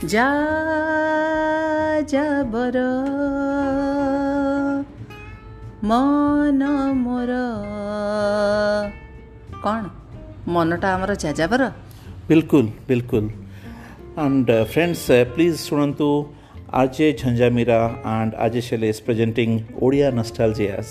ଯା ଯାବର ମନ ମୋର କ'ଣ ମନଟା ଆମର ଯାଯାବର बिल्कुल बिल्कुल and uh, friends uh, please ଶୁଣନ୍ତୁ RJ Jhanja Meera and RJ Shailesh presenting Odia nostalgias